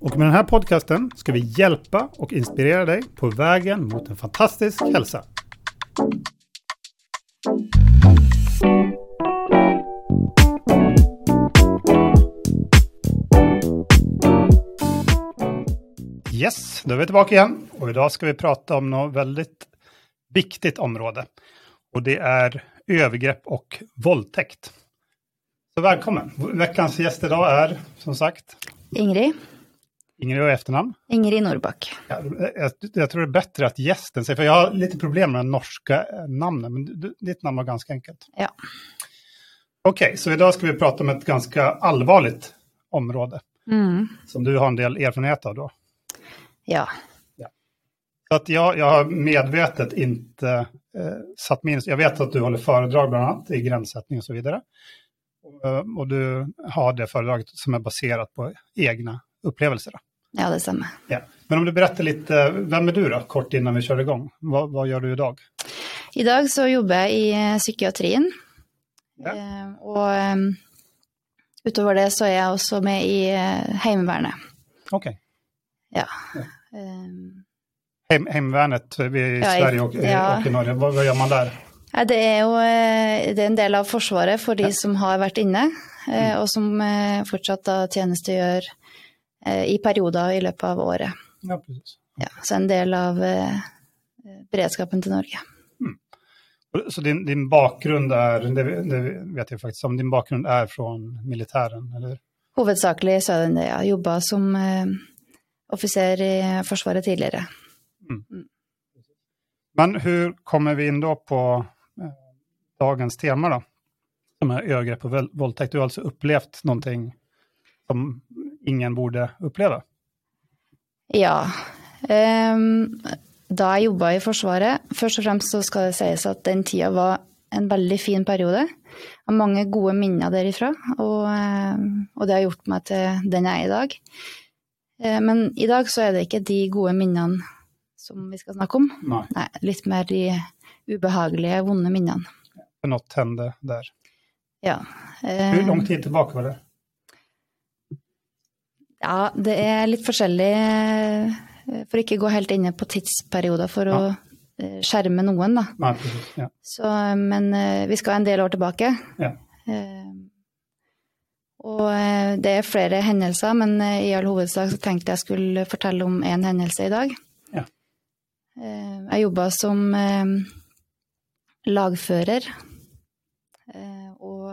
Och med den här podcasten ska vi hjälpa och inspirera dig på vägen mot en fantastisk hälsa. Yes, då är vi tillbaka igen och idag ska vi prata om något väldigt viktigt område. Och det är övergrepp och våldtäkt. Så välkommen! Veckans gäst idag är som sagt Ingrid. Ingrid och efternamn. Ingrid Nordbakk. Ja, jag, jag tror det är bättre att gästen säger, för jag har lite problem med norska namnen, men du, ditt namn var ganska enkelt. Ja. Okej, så idag ska vi prata om ett ganska allvarligt område Mm. som du har en del erfarenhet av då. Ja. Så att jag, jag har medvetet inte eh, satt minst, jag vet att du håller föredrag bland annat i gränssättning och så vidare. Och, eh, och du har det föredraget som är baserat på egna upplevelser. Då. Ja, det stemmer. Ja. Men om du beretter litt, hvem er du da, kort innan vi kjører i gang? Hva, hva gjør du i dag? I dag så jobber jeg i eh, psykiatrien. Ja. Eh, og eh, utover det så er jeg også med i Heimevernet. Ok. Ja. Ja. Heim, heimevernet i Ja, Sverige og, och i Norge, hva, gjør gör man der? Det er jo det er en del av Forsvaret for de som har vært inne, eh, og som fortsatt da tjenestegjør i perioder i løpet av året. Ja, precis. Ja, så en del av eh, beredskapen til Norge. Så din, din bakgrunn er det, det vet jeg faktisk om, din bakgrunn er fra militären, eller? Hovedsakelig så er den det. ja. jobba som eh, offiser i Forsvaret tidligere. Men hvordan kommer vi inn da på eh, dagens tema da? Som er overgrep og voldtekt. Du har altså opplevd noe som ingen borde oppleve? Ja. Um, da jeg jobba i Forsvaret, først og fremst så skal det sies at den tida var en veldig fin periode. Jeg har mange gode minner derifra, og, ehm, og det har gjort meg til den jeg er i dag. Eh, Men i dag så er det ikke de gode minnene som vi skal snakke om. Nei. Nei, litt mer de ubehagelige, vonde minnene. Noe hendte der. där. Ja. Hvor lang tid tilbake var det? Ja, det er litt forskjellig, eh, for ikke gå helt inne på tidsperioder for å eh, skjerme noen, da. Nei, precis. Ja. Så, men eh, vi skal en del år tilbake. Ja. Og det er flere hendelser, men i all hovedsak så tenkte jeg skulle fortelle om én hendelse i dag. Ja. Jeg jobba som lagfører, eh, og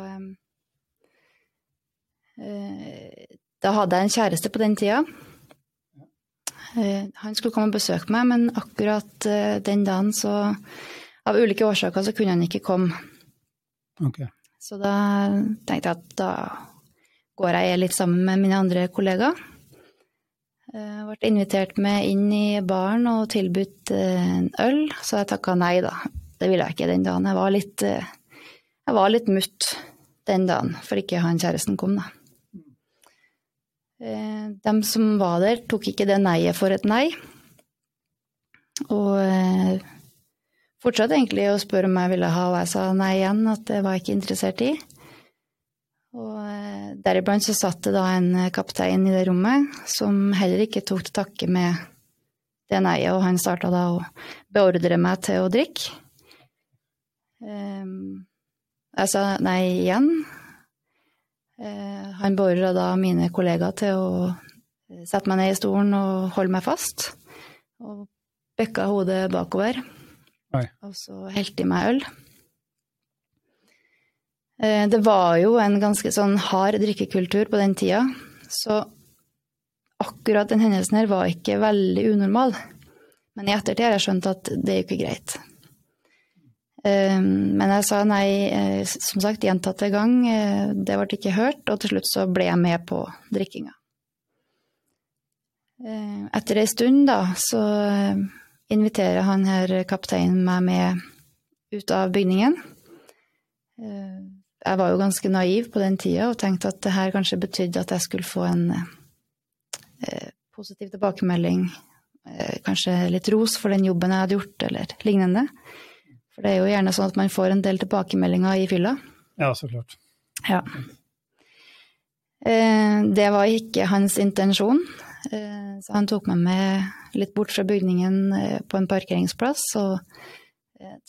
eh, da hadde jeg en kjæreste på den tida. Eh, Han skulle komme og besøke meg, men akkurat eh, den dagen så Av ulike årsaker så kunne han ikke komme. Okay. Så da tenkte jeg at da går jeg litt sammen med mine andre kollegaer. Jeg ble invitert med inn i baren og tilbudt eh, en øl, så jeg takka nei, da. Det ville jeg ikke den dagen. Jeg var litt, eh, jeg var litt mutt den dagen, for ikke han kjæresten kom, da. Eh, De som var der, tok ikke det nei-et for et nei. Og eh, fortsatte egentlig å spørre om jeg ville ha, og jeg sa nei igjen, at det var jeg ikke interessert i. Og eh, deriblant så satt det da en kaptein i det rommet som heller ikke tok til takke med det nei-et, og han starta da å beordre meg til å drikke. Jeg sa nei igjen. Eh, Han beordra da mine kollegaer til å eh, sette meg ned i stolen og holde meg fast, og bøkka hodet bakover. Oi. Og så helte de meg øl. Eh, Det var jo en ganske sånn hard drikkekultur på den tida, så akkurat den hendelsen her var ikke veldig unormal. Men i ettertid har jeg skjønt at det er jo ikke greit. Eh, Men jeg sa nei, eh, som sagt, gjentatte gang. Eh, Det ble ikke hørt, og til slutt så ble jeg med på drikkinga. Etter ei stund, da, så inviterer han her kapteinen meg med ut av bygningen. Jeg var jo ganske naiv på den tida og tenkte at det her kanskje betydde at jeg skulle få en positiv tilbakemelding, kanskje litt ros for den jobben jeg hadde gjort, eller lignende. For det er jo gjerne sånn at man får en del tilbakemeldinger i fylla. Ja, så klart. Ja. Eh, det var ikke hans intensjon, eh, så han tok meg med litt bort fra bygningen eh, på en parkeringsplass og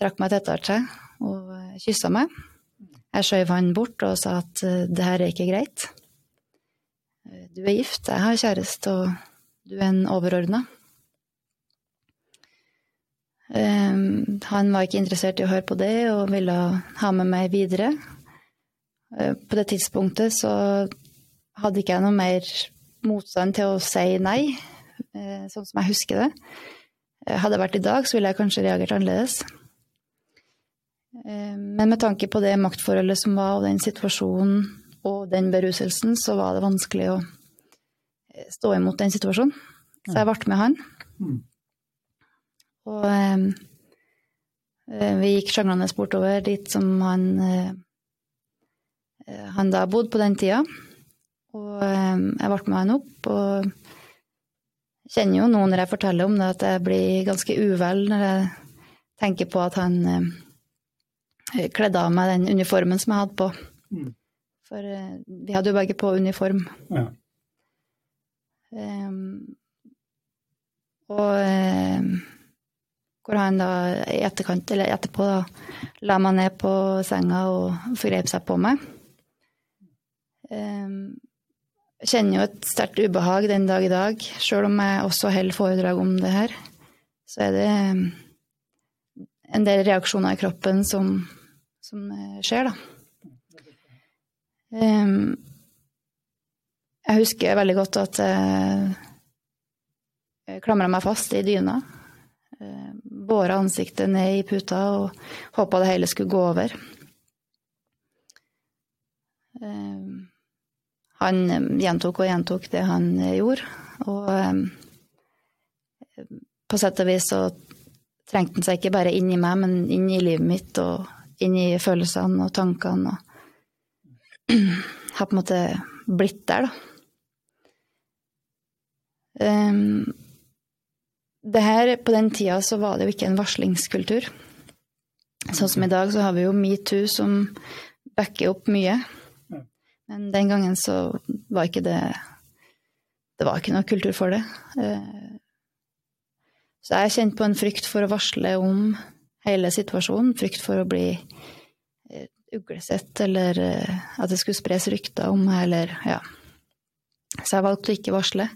trakk meg tettere til og kyssa meg. Jeg skjøv han bort og sa at det her er ikke greit. Du er gift, jeg har kjæreste, og du er en overordna. Han var ikke interessert i å høre på det og ville ha med meg videre. På det tidspunktet så hadde ikke jeg noe mer motstand til å si nei, eh, sånn som jeg husker det. Eh, hadde det vært i dag, så ville jeg kanskje reagert annerledes. Eh, men med tanke på det maktforholdet som var, og den situasjonen og den beruselsen, så var det vanskelig å stå imot den situasjonen. Så jeg ble med han. Og vi gikk sjanglende bortover dit som han, han da bodde på den tida. Og ehm, jeg ble med han opp, og kjenner jo nå når jeg forteller om det, at jeg blir ganske uvel når jeg tenker på at han eh, kledde av meg den uniformen som jeg hadde på. Mm. For eh, vi hadde jo begge på uniform. Ja. Um, og hvor han da i etterkant, eller etterpå, da, la meg ned på senga og forgrep seg på meg. Jeg kjenner jo et sterkt ubehag den dag i dag. Sjøl om jeg også holder foredrag om det her, så er det um, en del reaksjoner i kroppen som, som eh, skjer, da. Um, jeg husker veldig godt at jeg klamra meg fast i dyna. Båra ansiktet ned i puta og håpa det hele skulle gå over. Um, han eh, gjentok og gjentok det han eh, gjorde. Og eh, på sett og vis så trengte han seg ikke bare inn i meg, men inn i livet mitt og inn i følelsene og tankene. Og har på en måte blitt der, da. Um, det her, På den tida så var det jo ikke en varslingskultur. Sånn som i dag, så har vi jo metoo som backer opp mye. Men den gangen så var ikke det Det var ikke noe kultur for det. Eh, så jeg kjente på en frykt for å varsle om hele situasjonen. Frykt for å bli eh, uglesett, eller eh, at det skulle spres rykter om meg, eller ja. Så jeg valgte å ikke varsle.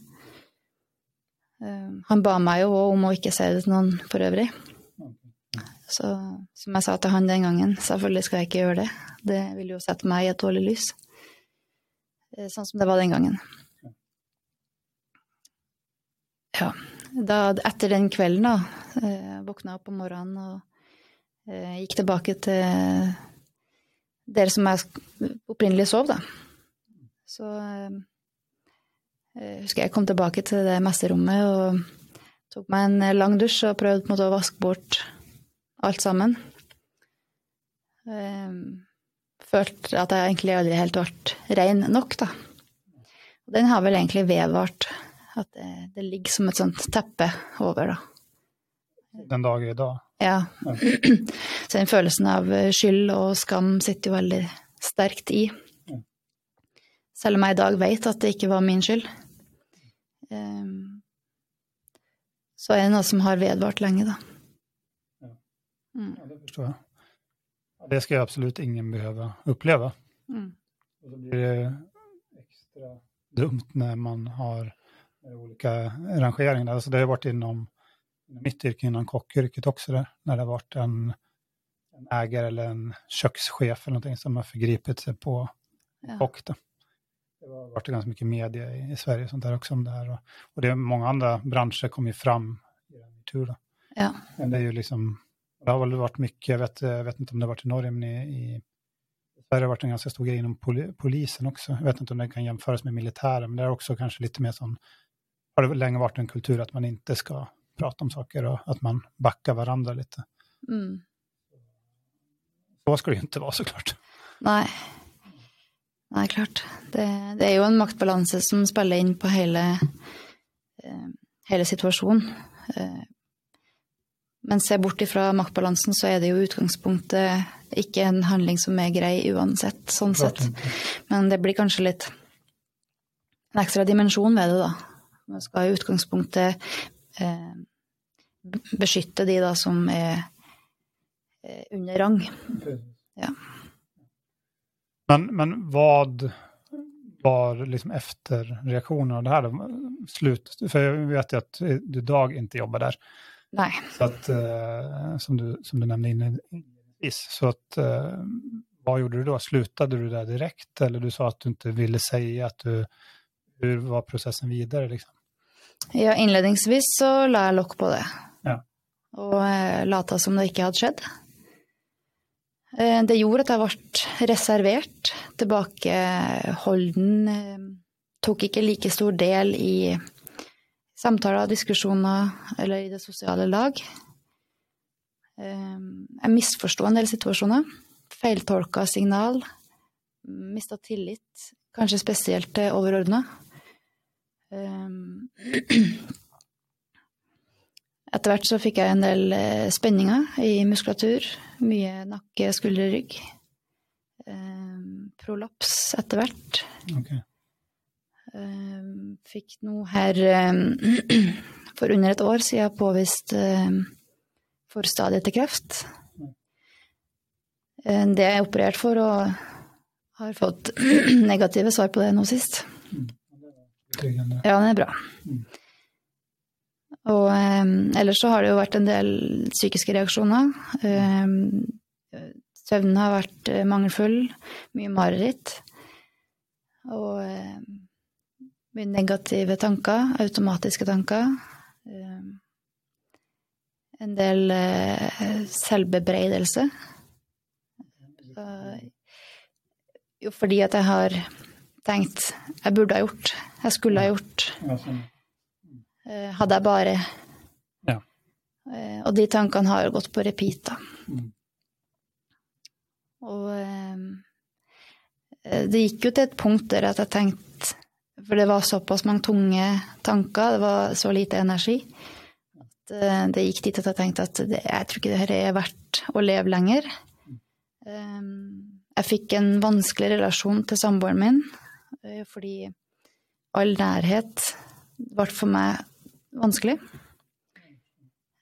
Han ba meg jo om å ikke si det til noen for øvrig. Så som jeg sa til han den gangen, selvfølgelig skal jeg ikke gjøre det. Det vil jo sette meg i et dårlig lys. Eh, sånn som det var den gangen. Ja. Da, etter den kvelden, da, våkna våkna opp om morgenen og eh, gikk tilbake til dere som jeg opprinnelig sov, da. Så jeg husker jeg kom tilbake til det mesterommet og tok meg en lang dusj og prøvde måte å vaske bort alt sammen. Følte at jeg egentlig aldri helt ble rein nok, da. Og den har vel egentlig vedvart. At det, det, ligger som et sånt teppe over, da. Den dag i dag? Ja. ja. Så den følelsen av skyld og skam sitter jo veldig sterkt i. Selv om jeg i dag vet at det ikke var min skyld. Um, så er det noe som har vedvart lenge, da. Ja, mm. ja det forstår jeg. Det skal jeg absolutt ingen behøve oppleve. Mm. Og så blir det ekstra dumt når man har ulike rangeringer. Altså, det har vært innom mitt yrke, inom kokkeyrket også, der, når det har vært en, en eier eller en kjøkkensjef eller noe som har forgripet seg på ja. Det har vært ganska mycket media i, i Sverige sånt där också om det här. Och, och det är många andra branscher kom ju fram i den tur. Ja. Men det är ju liksom det har väl varit mycket, jag vet, jag vet inte om det har varit i Norge, men i, i Sverige har det varit en ganska stor grej inom polisen också. Jag vet inte om det kan jämföras med militären, men det är också kanske lite mer sån har det länge varit en kultur att man inte ska prata om saker och att man backar varandra lite. Mm. Så ska det ju inte vara såklart. Nei. Klart. Det, det er jo en maktbalanse som spiller inn på hele, eh, hele situasjonen. Eh, men se bort ifra maktbalansen, så er det jo utgangspunktet ikke en handling som er grei uansett, sånn sett. Men det blir kanskje litt en ekstra dimensjon ved det, da. Man skal i utgangspunktet eh, beskytte de da som er eh, under rang. Ja. Men, men vad var liksom efterreaktionen av det här? Slut, för jag vet ju att du Dag inte jobbar där. Nei. Så att, eh, som, du, som du nämnde inledningsvis. Så att, eh, vad gjorde du då? Slutade du där direkt? Eller du sa att du inte ville säga att du... Hur var processen vidare? Liksom? Ja, innledningsvis så la jeg lokk på det. Ja. Og eh, lata som det ikke hadde skjedd. Eh, det gjorde at jeg ble reservert, tilbakeholden. Eh, tok ikke like stor del i samtaler, diskusjoner eller i det sosiale lag. Eh, jeg misforsto en del situasjoner. Feiltolka signal. Mista tillit, kanskje spesielt til overordna. Etter hvert så fikk jeg en del eh, spenninger i muskulatur. Mye nakke, skulder, rygg. Um, prolaps etter hvert. Okay. Um, fikk noe her um, for under et år siden påvist forstadiet til kreft. Det er jeg operert for, og har fått negative svar på det nå sist. Betryggande. Ja, det er bra. Og eh, ellers så har det jo vært en del psykiske reaksjoner. Eh, søvnen har vært eh, mangelfull, mye mareritt. Og mye negative tanker, automatiske tanker. En del selvbebreidelse. Jo, fordi at jeg har tenkt jeg burde ha gjort, jeg skulle ha gjort. Eh, hadde jeg bare Ja. Eh, Og de tankene har jo gått på repeat, da. Mm. Og eh, det gikk jo til et punkt der at jeg tenkte For det var såpass mange tunge tanker, det var så lite energi, at det gikk dit at jeg tenkte at det, jeg tror ikke det her er verdt å leve lenger. Eh, Jeg fikk en vanskelig relasjon til samboeren min, fordi all nærhet ble for meg vanskelig.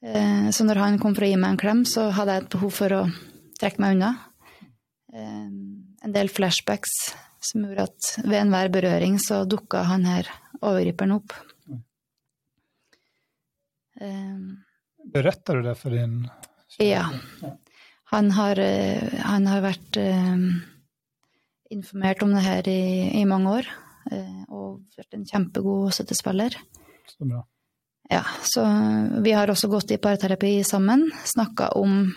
Eh, Så når han kom for å gi meg en klem, så hadde jeg et behov for å trekke meg unna. Eh, En del flashbacks som gjorde at ved enhver berøring så dukka han her overgriperen opp. Beretter du det for din... Ja. Han har, eh, han har vært eh, informert om det her i, i mange år, eh, og vært en kjempegod støttespiller. Så bra. Ja, så vi har også gått i parterapi sammen, snakka om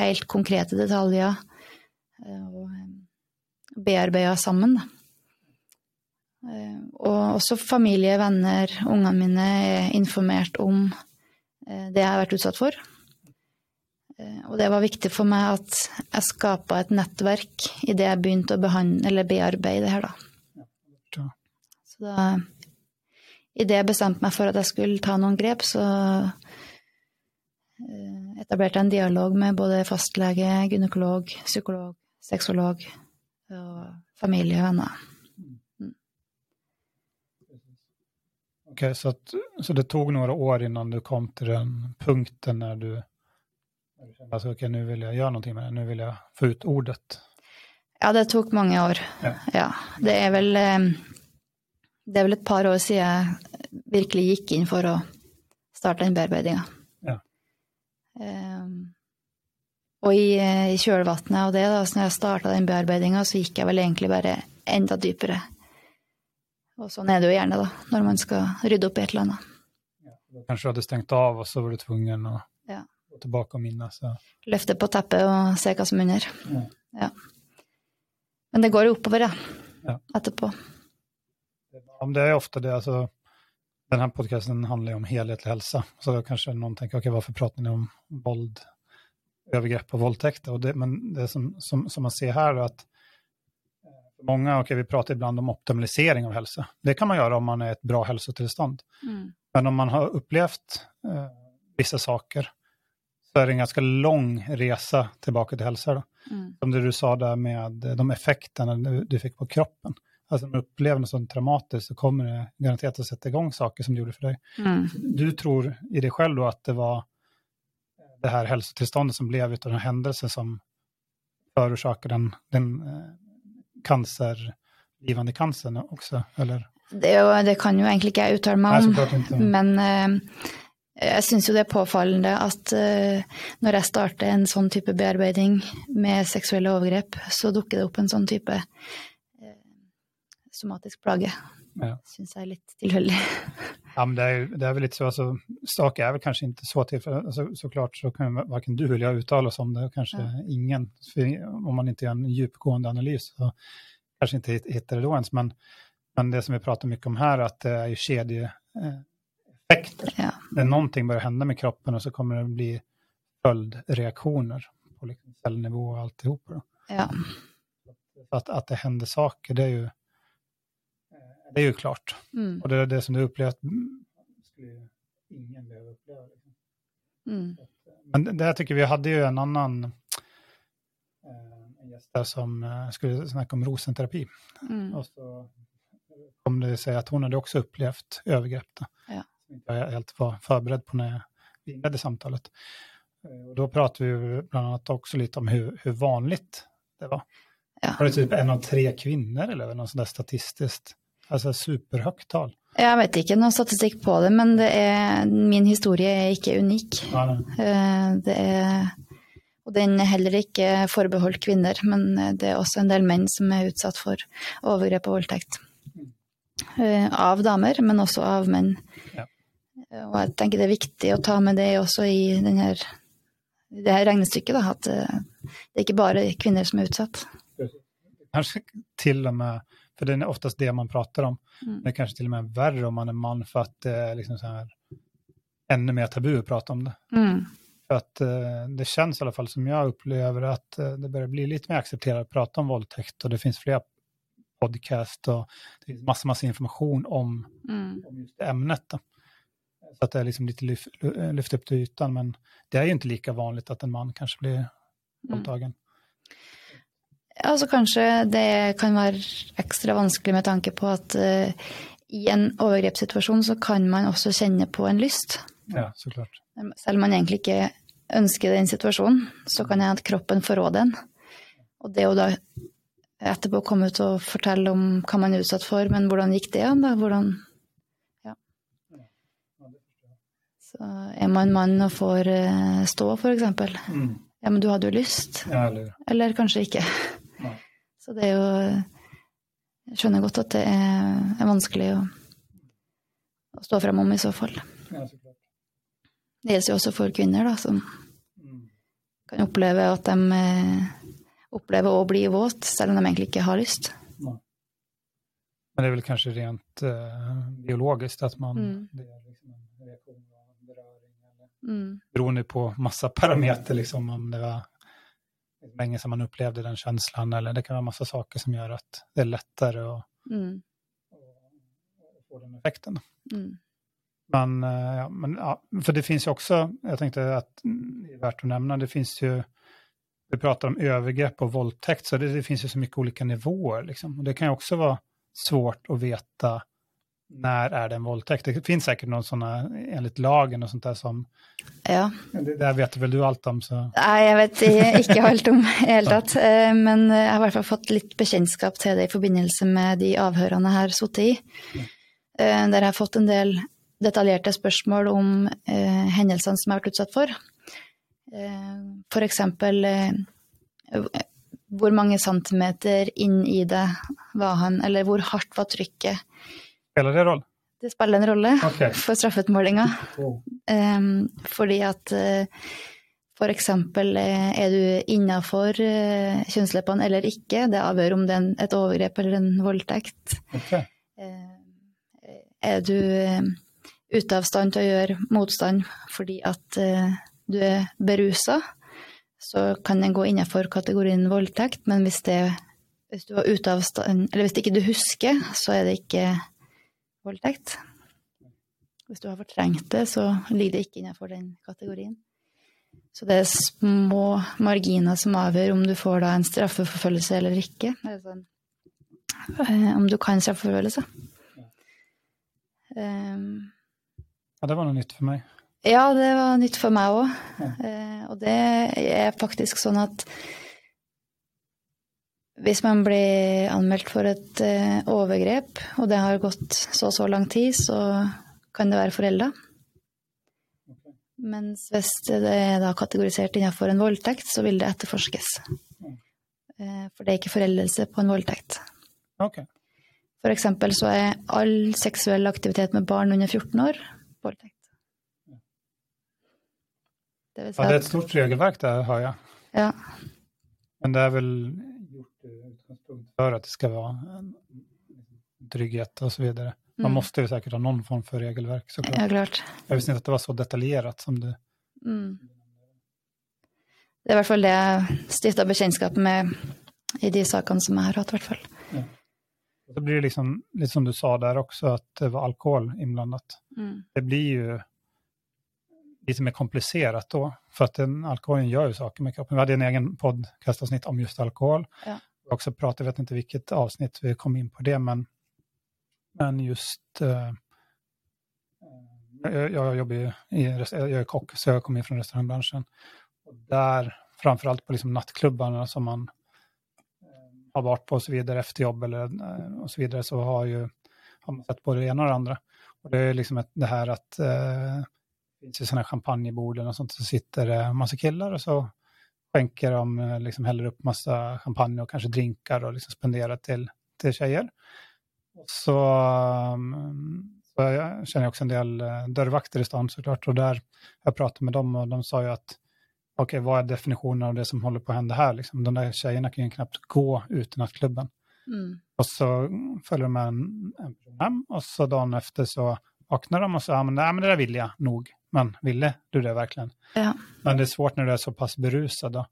helt konkrete detaljer eh, og bearbeida sammen. da. Eh, Og også familie, venner, ungene mine er informert om eh, det jeg har vært utsatt for. Eh, Og det var viktig for meg at jeg skapa et nettverk idet jeg begynte å behandle, eller bearbeide det her, da. Så da Idet jeg bestemte meg for at jeg skulle ta noen grep, så eh, etablerte jeg en dialog med både fastlege, gynekolog, psykolog, sexolog og familie og venner. Ok, så, at, så det tok noen år innan du kom til den punkten når du, altså, ok, nå vil jeg gjøre någonting med det, nå vil jeg få ut ordet. Ja, det tok mange år. Ja. Ja, det er vel eh, Det er vel et par år siden jeg virkelig gikk inn for å starte den bearbeidinga. Ja. Um, og i, eh, i kjølvannet av det, da, så når jeg starta den bearbeidinga, så gikk jeg vel egentlig bare enda dypere. Og sånn er det jo gjerne, da, når man skal rydde opp i et eller annet. Kanskje du hadde stengt av og så var du tvungen å Ja. gå tilbake og minne? Ja. Løfte på teppet og se hva som er under. Ja. Ja. Men det går jo oppover, ja. Ja. Etterpå. Men det är ofta det, alltså, den här podcasten handlar ju om helhetlig hälsa. Så då kanske någon tänker, okej, varför pratar ni om våld, övergrepp och våldtäkter? Och det, men det som, som, som man ser här är att för många, okej, vi pratar ibland om optimalisering av hälsa. Det kan man göra om man är i ett bra hälsotillstånd. Mm. Men om man har upplevt eh, vissa saker så är det en ganska lång resa tillbaka till hälsa. Då. Mm. Som det du sa där med de effekterna du, du fick på kroppen. Alltså opplever noe sånt traumatisk så kommer det garanterat att sätta igång saker som det gjorde för dig. Mm. Du tror i dig själv då att det var det här hälsotillståndet som blev av den händelsen som förorsakade den, den eh, cancergivande cancern också, eller? Det, det kan jo egentlig ikke jeg uttale meg om, Nei, men eh, jeg syns jo det er påfallende at eh, når jeg starter en sånn type bearbeiding med seksuelle overgrep, så dukker det opp en sånn type eh, somatisk plage. Ja. Syns jeg er litt tilfeldig. Ja, men det er, det er, väl lite så, alltså, saker är väl kanske inte så till, för, alltså, såklart så kan varken du eller jag uttala oss om det, och kanske Ja. ingen, för om man inte gör en djupgående analys så kanske inte hit- hittar det då ens, men, men det som vi pratar mycket om här, att det är ju kedjeeffekter. Ja. När någonting börjar hända med kroppen och så kommer det bli följdreaktioner på liksom cellnivå och alltihopa. Då. ja. At att, att det händer saker, det är ju, det är ju klart. Mm. Och det är det som du upplevt at skulle ingen behöva uppleva. liksom. Mm. Men det- jag tycker vi hade ju en annan eh, en gäst där som eh, skulle snacka om rosenterapi. Mm. Och så kom det sig att hon hade också upplevt övergrepp. Då, Ja. Som inte jag helt var förberedd på när vi inledde samtalet. Eh, Och då pratade vi bland annat också lite om hur, hur vanligt det var. Ja. Var det typ en av tre kvinnor eller något sånt där statistiskt? Alltså superhøyt tal. Jeg vet ikke noe statistikk på det, men det er, min historie er ikke unik. Eh, Det er, og den er heller ikke forbeholdt kvinner, men eh, det er også en del menn som er utsatt for overgrep og voldtekt. Eh, Av damer, men også av menn. Ja. Og jeg tenker det er viktig å ta med det også i denne, det her regnestykket, da, at det er ikke bare kvinner som er utsatt. Kanskje til og med, för det är oftast det man pratar om, Mm. det är kanske till och med värre om man är man för att det är liksom så här ännu mer tabu att prata om det. Mm. För att eh, det känns i alla fall som jag upplever att eh, det börjar bli lite mer accepterat att prata om våldtäkt och det finns fler podcast och det finns massa, massa information om, Mm. om just ämnet. Då. Så att det är liksom lite lyft, lyft upp till ytan, men det är ju inte lika vanligt att en man kanske blir våldtagen. Altså kanskje det kan være ekstra vanskelig med tanke på at uh, i en overgrepssituasjon så kan man også kjenne på en lyst. Ja, så klart. Selv om man egentlig ikke ønsker den situasjonen, så kan det hende at kroppen får råd den. Og det å da etterpå komme ut og fortelle om hva man er utsatt for, men hvordan gikk det an, da? Hvordan Ja. Så er man mann og får eh, stå, for eksempel. Mm. Ja, men du hadde jo lyst. Ja, eller, Eller kanskje ikke. Så det er jo Jeg skjønner godt at det er, er vanskelig å, å stå frem om i så fall. ja, såklart. Det gjelder jo også for kvinner, da, som Mm. kan oppleve at de eh, opplever å bli våt, selv om de egentlig ikke har lyst. Men det er vel kanskje rent uh, biologisk at man, Mm. det er liksom en reaktion av eller Mm. beroende på masse parametere, liksom om det var länge sedan man upplevde den känslan eller det kan vara massa saker som gör att det är lättare att, Mm. att få den effekten. Mm. Men, eh, ja, men ja, för det finns ju också, jag tänkte att mm, det är värt att nämna, det finns ju, vi pratar om övergrepp och våldtäkt, så det, det finns ju så mycket olika nivåer. Liksom. Och det kan ju också vara svårt att veta när är det en våldtäkt. Det finns säkert någon sådana, enligt lagen och sånt där som, Ja. det där vet väl du allt om, så Nei, jeg vet ikke alt om i det hele tatt. eh, Men jeg har i hvert fall fått litt bekjentskap til det i forbindelse med de avhørene jeg har sittet i. Eh, Der jeg har fått en del detaljerte spørsmål om eh, hendelsene som jeg har vært utsatt for. Eh, eksempel eh, hvor mange centimeter inn i det var han, eller hvor hardt var trykket. Spelar det roll? Det spiller en rolle okay. for straffeutmålinga. Oh. Um, fordi at uh, for eksempel eh, er du innafor uh, kjønnsleppene eller ikke, det avgjør om det er en, et overgrep eller en voldtekt. Okay. Uh, er du uh, ute av stand til å gjøre motstand fordi at eh, du er berusa, så kan den gå innenfor kategorien voldtekt, men hvis, det, hvis du var ute av stand, eller hvis ikke du husker, så er det ikke voldtekt. Hvis du har fortrengt det, så ligger det ikke innenfor den kategorien. Så det er små marginer som avgjør om du får da en straffeforfølgelse eller ikke. Eh, om du kan straffeforfølgelse. Um, ja, det var noe nytt for meg. Ja, det var nytt for meg òg. Ja. Uh, og det er faktisk sånn at hvis man blir anmeldt for et uh, overgrep, og det har gått så og så lang tid, så kan det være forelda. Mens hvis det er da kategorisert innenfor en voldtekt, så vil det etterforskes. Uh, for det er ikke foreldelse på en voldtekt. Okay. For eksempel så er all seksuell aktivitet med barn under 14 år voldtekt. Det, si ja, det er et stort regelverk det har jeg. Ja. Men det er vel utgangspunkt for at det skal være trygghet og så videre. Man mm. måste jo sikkert ha noen form for regelverk. såklart. Ja, klart. Jeg visste inte at det var så detaljerat som det mm. Det er i hvert fall det jeg stifta bekjentskap med i de sakene som jeg har hatt, i hvert fall. Ja. Så blir det liksom, litt som du sa der også, at det var alkohol innblandet. Mm. Det blir jo litt mer komplisert da, for at den, alkoholen gjør jo saker med kroppen. Vi hadde en egen podkastavsnitt om just alkohol. Ja. Vi også pratet, jeg vet ikke vilket avsnitt vi kom inn på det, men, men just uh, jeg, jobbar ju i, jag er kock, så jeg kommer inn fra Och där, alt på liksom nattklubbarna som man har vært på och så vidare efter jobb eller eh, och så vidare så har, ju, har man sett både det ena och det andra. Och det är liksom ett, det här att eh, det finns ju sådana champagnebord och sånt så sitter det massa killar och så skänker de, eh, liksom häller upp massa champagne och kanske drinkar och liksom spenderar till, till tjejer. Så, mm, så jag känner också en del eh, dörrvakter i stan såklart och där jag pratade med dem och de sa ju att okej, vad är definitionen av det som håller på att hända här? Liksom, de där tjejerna kan ju knappt gå ut i nattklubben. Mm. Och så följer de med en, en hem och så dagen efter så vaknar de och så, ja men, nej, men det där vill jag nog. Men ville du det verkligen? Ja. Men det är svårt när du är så pass berusad då.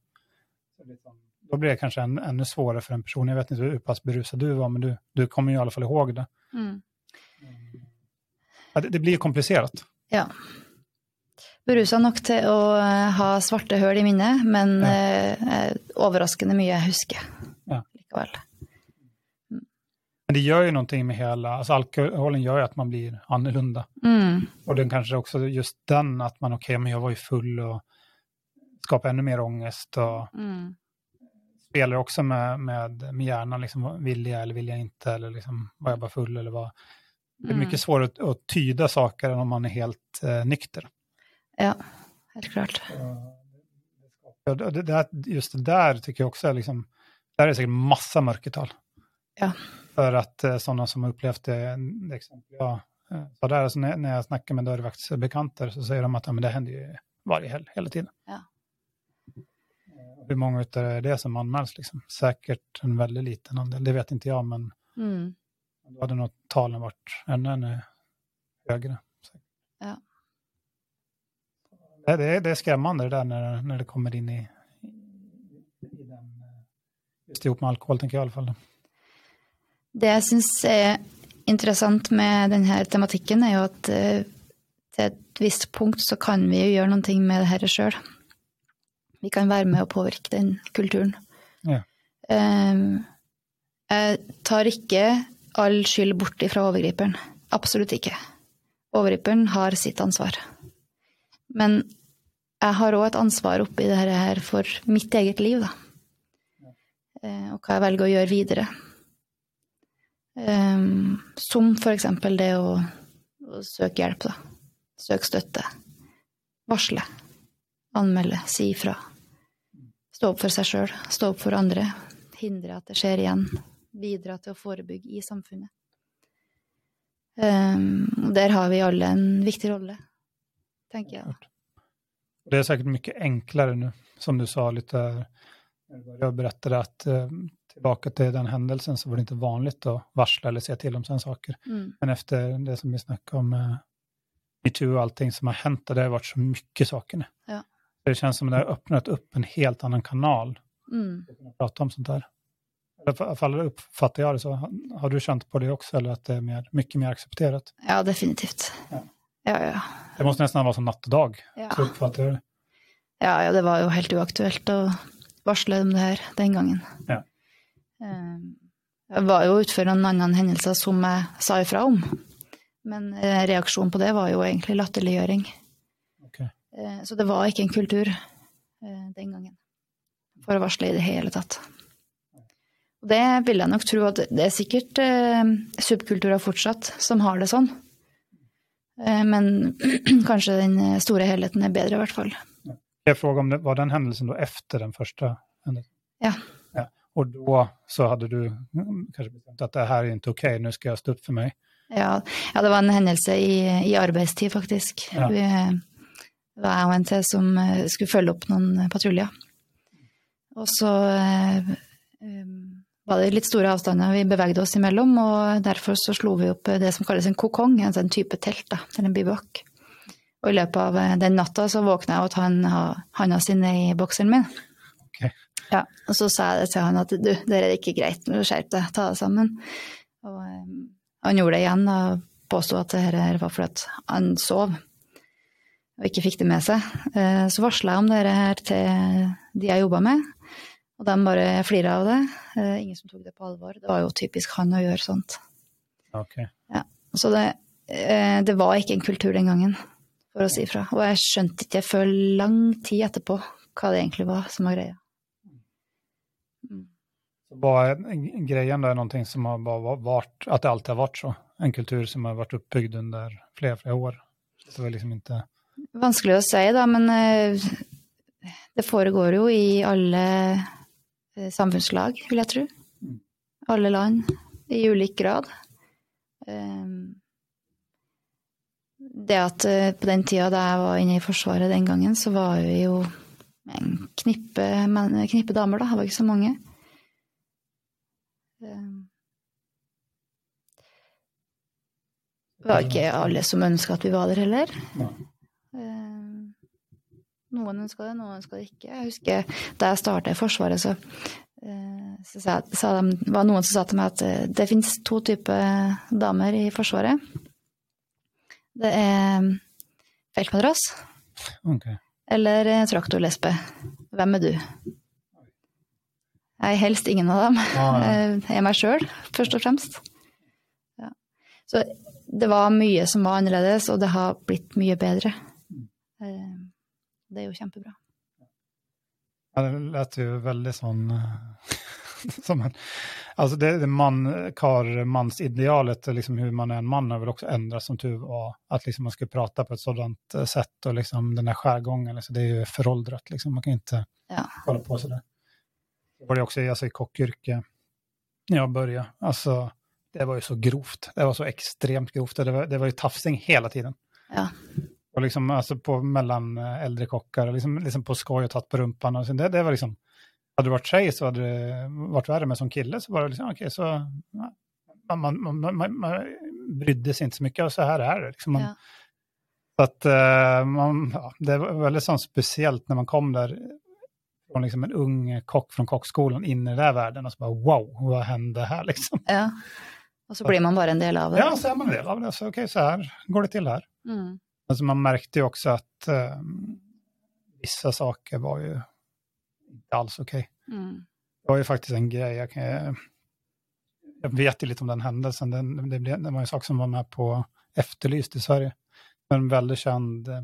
Då blir det kanske en, ännu svårare för en person. Jag vet inte hur pass berusad du var, men du, du kommer ju i alla fall ihåg det. Mm. Ja, det, det blir komplicerat. Ja berusa nok til å eh, ha svarte høl i minnet, men ja. eh, overraskende mye jeg husker ja. likevel. Men det gjør jo noe med hele altså Alkoholen gjør jo at man blir annerledes. Mm. Og den kanskje også just den at man ok, men jeg var jo full og skaper enda mer ångest. og mm. Spiller også med, med, med hjernen. Liksom, vil jeg eller vil jeg ikke? Eller liksom, var jeg bare full? eller var Det er mm. mye svårere å, å tyde saker enn om man er helt eh, nykter. Ja, helt klart. Ja, det, det, just det där tycker jag också är liksom, där är det säkert massa mörkertal. Ja. För att sånne sådana som har upplevt det, det exempel jag eh, sa där, alltså när, när jag snackar med dörrvaktsbekanter så säger de att ja, men det händer ju varje helg, hela tiden. Ja. Eh, hur många av det som anmäls? Liksom? Säkert en väldigt liten andel, det vet inte jag, men mm. då hade nog talen varit ännu, ännu högre. Ja. Det, det, det är skrämmande det där när, när det kommer in i, i den, just ihop med alkohol, tenker jeg i alle fall. Det jeg syns er interessant med denne tematikken, er jo at uh, til et visst punkt så kan vi jo gjøre noe med det her sjøl. Vi kan være med å påvirke den kulturen. Ja. Um, jeg tar ikke all skyld bort ifra overgriperen. Absolutt ikke. Overgriperen har sitt ansvar. Men jeg har òg et ansvar oppi dette her for mitt eget liv, da. Eh, og hva jeg velger å gjøre videre. Um, som for eksempel det å, å søke hjelp, da. Søke støtte. Varsle. Anmelde. Si ifra. Stå opp for seg sjøl. Stå opp for andre. Hindre at det skjer igjen. Bidra til å forebygge i samfunnet. Um, der har vi alle en viktig rolle tenker jeg. Det er sikkert mye enklere nå, som du sa litt der. Jeg berättade att eh, tillbaka till den händelsen så var det inte vanligt att varsla eller säga till om sådana saker. Mm. Men efter det som vi snackade om, eh, metoo och allting som har hänt, det har varit så mycket saker nu. Ja. Det känns som att det har öppnat upp en helt annan kanal Mm. att prata om sånt där. I alla fall uppfattar jag det så. Har- Har du känt på det också, eller att det är mer, mycket mer accepterat? Ja, definitivt. Ja. Ja, ja. Det måste nästan vara som natt och dag. Ja. Så uppfattar jag det. Ja, ja, det var jo helt uaktuelt å varsle om det her den gangen. Ja. Eh, Jeg var jo utfor en annen hendelse som jeg sa ifra om, men eh, reaksjonen på det var jo egentlig latterliggjøring. Ok. Eh, Så det var ikke en kultur den gangen for å varsle i det hele tatt. Og Det vil jeg nok tro at det er sikkert subkulturer fortsatt som har det sånn. Men kanskje den store helheten er bedre, i hvert fall. Jeg frågar om det var den hendelsen da efter den første hendelsen? Ja. Och då så hade du mm, kanske bestämt att det här är inte okej, nu ska jag stå upp för mig. Ja, ja, det var en hendelse i, i arbeidstid, faktisk. Ja. Vi, det var jeg og en til som eh, skulle følge opp noen patruljer. Og så eh, eh, var det litt store avstander vi bevegde oss imellom, og derfor så slo vi opp det som kalles en kokong, altså en type telt, da, eller en bivak. Og i løpet av eh, den natta så våkna jeg og at han hand handa si ned i bokseren min. Ja, og så sa jeg det til han at du, det er ikke greit, skjerp deg, ta det sammen. Og um, han gjorde det igjen og påsto at det her var fordi han sov og ikke fikk det med seg. Uh, Så varsla jeg om det her til de jeg jobba med, og de bare flira av det. Uh, Ingen som tok det på alvor. Det var jo typisk han å gjøre sånt. Okej. Så det, uh, det var ikke en kultur den gangen, for å si ifra. Og jeg skjønte ikke før lang tid etterpå hva det egentlig var som var greia. Så en- grejen där någonting som har bara varit, att det alltid har varit så? En kultur som har varit uppbyggd under flera, flera år? Det var liksom inte... Vanskelig å si, da, men eh, det foregår jo i alle eh, samfunnslag, vil jeg tro. Alle land, i ulik grad. Eh, Det at eh, på den tida da jeg var inne i Forsvaret den gangen, så var vi jo en knippe, knippe damer, da. Det var ikke så mange. Det var ikke alle som ønska at vi var der heller. Eh, Noen ønska det, noen ønska det ikke. Jeg husker da jeg starta i Forsvaret, så, eh, så sa, sa de, var noen som sa til meg at eh, det finnes to typer damer i Forsvaret. Det er feltmadrass okay. eller traktorlesbe. Hvem er du? Jeg er helst ingen av dem. Ah, ja. Jeg er meg sjøl, først og fremst. Ja. Så det var mye som var annerledes, og det har blitt mye bedre. Eh, Det er jo kjempebra. Ja, det lät jo veldig sån... eh, som en, alltså det, det man, kar, mansidealet, liksom hur man är en man har väl också ändrats som tur var. Att liksom man skulle prata på ett sådant sett, sätt och liksom den här skärgången, liksom, det är ju föråldrat. Liksom. Man kan inte Ja. hålla på sådär. Var det också alltså, i kockyrke när jag började. Alltså, det var ju så grovt. Det var så extremt grovt. Det var, det var ju tafsing hela tiden. Ja. Och liksom alltså på mellan eh, äldre kockar, liksom, liksom på skoj och tagit på rumpan. Och så det, det var liksom, hade du varit tjej så hade det varit värre, men som kille så var det liksom, okej, så man, man, man, man, man brydde sig inte så mycket och så här är det. Liksom man, Ja. Så att eh, man, ja, det var väldigt sånt speciellt när man kom där från liksom en ung kock från kockskolan in i den där världen och så bara wow, vad hände här liksom? ja. Og så blir man bare en del av det. Ja, så är man en del av det. Så okej, så här går det till här. Mm. Alltså man märkte ju också att eh, vissa saker var ju inte alls okej. Mm. Det var ju faktiskt en grej, jag, kan, jag vet ju lite om den händelsen, den, det, blev, det var en sak som var med på Efterlyst i Sverige. En väldigt känd eh,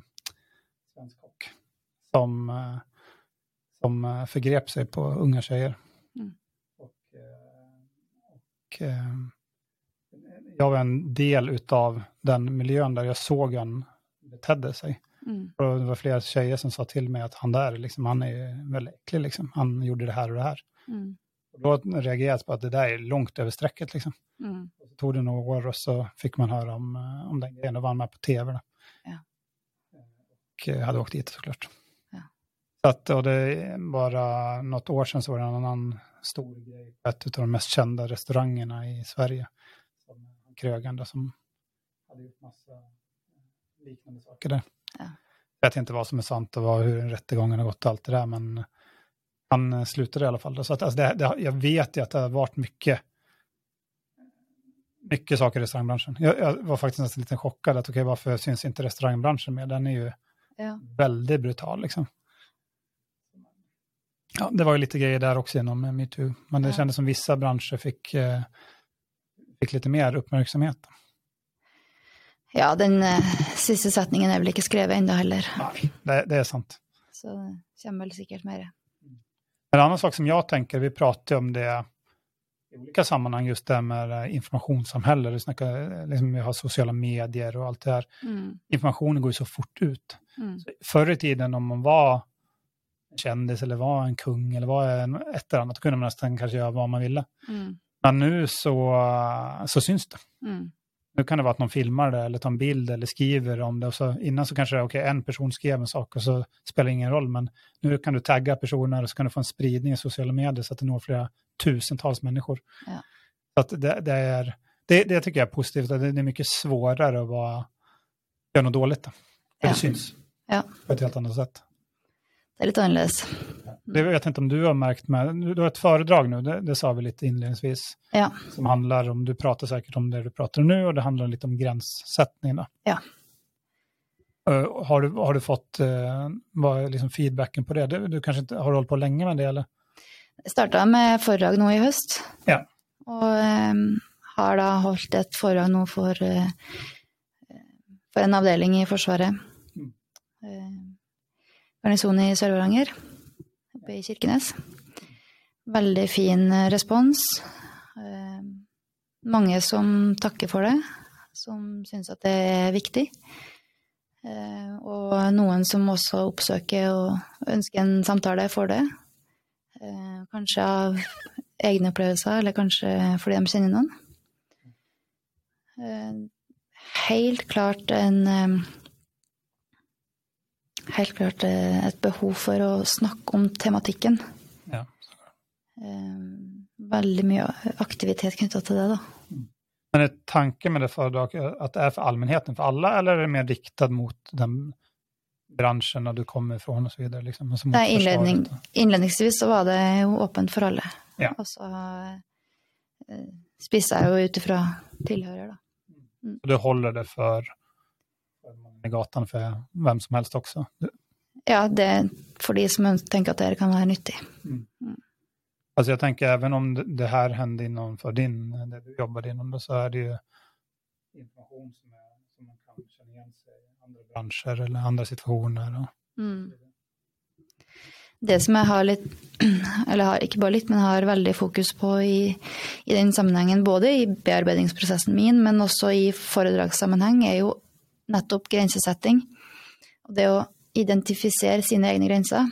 svensk kock som, eh, som forgrep förgrep sig på unga tjejer. Mm. Och, eh, och eh, jag var en del av den miljön där jag såg han betedde sig. Mm. Och det var flera tjejer som sa till mig att han där, liksom, han är väldigt äcklig, liksom. han gjorde det här och det här. Mm. Och då reagerade jag på att det där är långt över strecket. Liksom. Mm. Så tog det några år och så fick man höra om, eh, om den grejen. Då var han med på tv. Då. Ja. Och eh, hade åkt dit såklart. Att, och det bara något år sedan så var det en annan stor grej ett av de mest kända restaurangerna i Sverige. Som Krögan som hade gjort massa liknande saker där. Ja. Jag vet inte vad som är sant och vad, hur rättegången har gått och allt det där, men han eh, slutade i alla fall. Så att, alltså det, det, jag vet ju att det har varit mycket, mycket saker i restaurangbranschen. Jag, jag var faktiskt nästan lite chockad att okej, varför syns inte restaurangbranschen mer? Den är ju Ja. väldigt brutal liksom. Ja, det var ju lite grejer där också genom eh, metoo, men det Ja. kändes som vissa branscher fick, eh, fick lite mer uppmärksamhet. ja, den eh, siste setningen er vel ikke skrevet ennå heller. Nei, det, det er sant. Så det kommer vel sikkert mer. En annen sak som jeg tenker, vi prater om det i ulike sammenheng, just det med informasjonssamfunnet. vi, eh, liksom, vi har sociala medier og alt det her. Mm. Informationen går jo så fort ut. Mm. Før i tiden om man var kändis eller var en kung eller var en, ett eller annat, då kunde man nästan kanske göra vad man ville. Mm. Men nu så, så syns det. Mm. Nu kan det vara att någon filmar det eller tar en bild eller skriver om det. Och så, innan så kanske det är okej, en person skrev en sak och så spelar det ingen roll. Men nu kan du tagga personer och så kan du få en spridning i sociala medier så att det når flera tusentals människor. Ja. Så att det, det är, det, det tycker jag är positivt. Det, det är mycket svårare att vara, göra något dåligt. Då. För Ja. Det syns Ja. på ett helt annat sätt. Det er litt annerledes. Det vet jag inte om du har märkt med. Du har ett föredrag nu, det, det sa vi lite inledningsvis. Ja. Som handlar om, du pratar säkert om det du pratar om nu och det handlar lite om gränssättning. Ja. Eh, har, du, har du fått, uh, vad liksom feedbacken på det? Du, du kanske inte har hållit på länge med det eller? Jeg starta med foredrag nå i høst. Ja. Og um, har da holdt et foredrag nå for, uh, for en avdeling i Forsvaret. Mm. Garnisonen i Sør-Varanger, oppe i Kirkenes. Veldig fin eh, respons. Eh, mange som takker for det, som syns at det er viktig. Eh, og noen som også oppsøker og ønsker en samtale for det. Kanskje av egne opplevelser, eller kanskje fordi de kjenner noen. Helt klart en Helt klart eh, et behov for å snakke om tematikken. Ja. Eh, veldig mye aktivitet knytta til det, da. Men er tanken med det föredraget at det er for allmennheten, for alle, eller er det mer diktet mot den bransjen du kommer ifrån osv.? Liksom, alltså Nei, innledning, innledningsvis så var det jo åpent for alle. Ja. Og så spiser spissa jeg jo ut ifra tilhører, da. Mm. du holder det för, för for i gatan för vem som helst også. Ja, det er for de som tenker at det kan være nyttig. Altså jeg tenker, även om det- her hender innenfor din, det du jobber innom, så er det jo informasjon som, er, som man kan kjenne igjen i andre bransjer eller andre situasjoner. Mm. Det som jeg har litt, eller har ikke bare litt, men har veldig fokus på i, i den sammenhengen, både i bearbeidingsprosessen min, men også i foredragssammenheng, er jo nettopp grensesetting. Og det å identifisere sine egne grenser.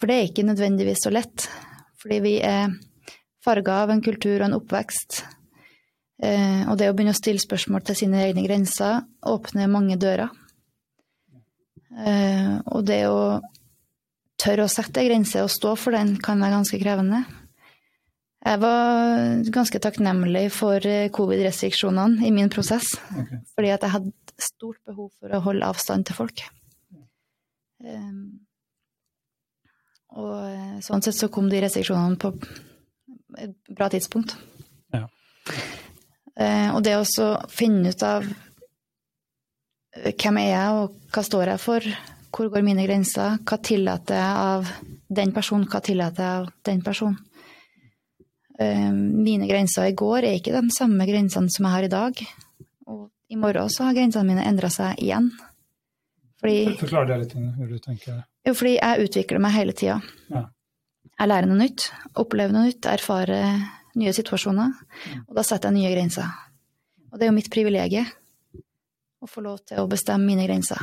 For det er ikke nødvendigvis så lett. Fordi vi er farga av en kultur og en oppvekst. Eh, og det å begynne å stille spørsmål til sine egne grenser åpner mange dører. Eh, og det å tørre å sette ei grense og stå for den kan være ganske krevende. Jeg var ganske takknemlig for eh, covid-restriksjonene i min prosess, fordi at jeg hadde stort behov for å holde avstand til folk. Um, og eh, sånn sett så kom de restriksjonene på et bra tidspunkt. Ja. Uh, og det å finne ut av eh, hvem er jeg, og hva står jeg for, hvor går mine grenser, hva tillater jeg av den personen, hva tillater jeg av den personen. Uh, Mine grenser i går er ikke de samme grensene som jeg har i dag. I morgen så har grensene mine endra seg igjen. Fordi Forklar det litt, hva du tenker. jo, fordi jeg utvikler meg hele tida. Ja. Jeg lærer noe nytt, opplever noe nytt, erfarer nye situasjoner. Og da setter jeg nye grenser. Og det er jo mitt privilegium å få lov til å bestemme mine grenser.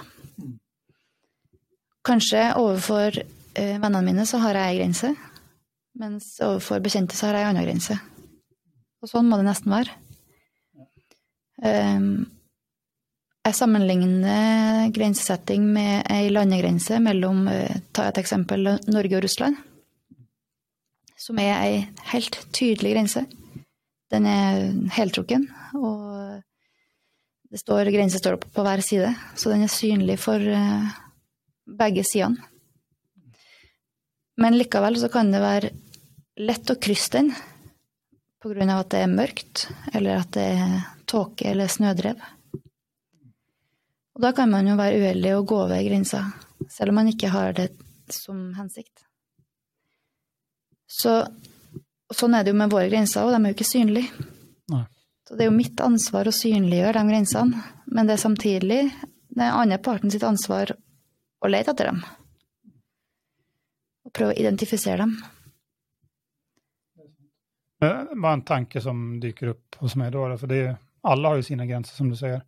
Kanskje overfor eh, vennene mine så har jeg ei grense, mens overfor bekjente så har jeg ei anna grense. Og sånn må det nesten være. Um, jeg sammenligner grensesetting med ei landegrense mellom eh, ta et eksempel, Norge og Russland. Som er ei helt tydelig grense. Den er heltrukken, og Det står grense står på, hver side, så den er synlig for eh, begge sidene. Men likevel så kan det være lett å krysse den av at det er mørkt, eller at det er tåke eller snødrev. Og da kan man jo være uheldig og gå over grensa, selv om man ikke har det som hensikt. Så sånn er det jo med våre grenser, og de er jo ikke synlige. Nei. Så det er jo mitt ansvar å synliggjøre de grensene, men det er samtidig den andre parten sitt ansvar å lete etter dem. Og prøve å identifisere dem. Det var en tanke som dyker opp hos meg da. For det alle alla har jo sine grenser, som du säger.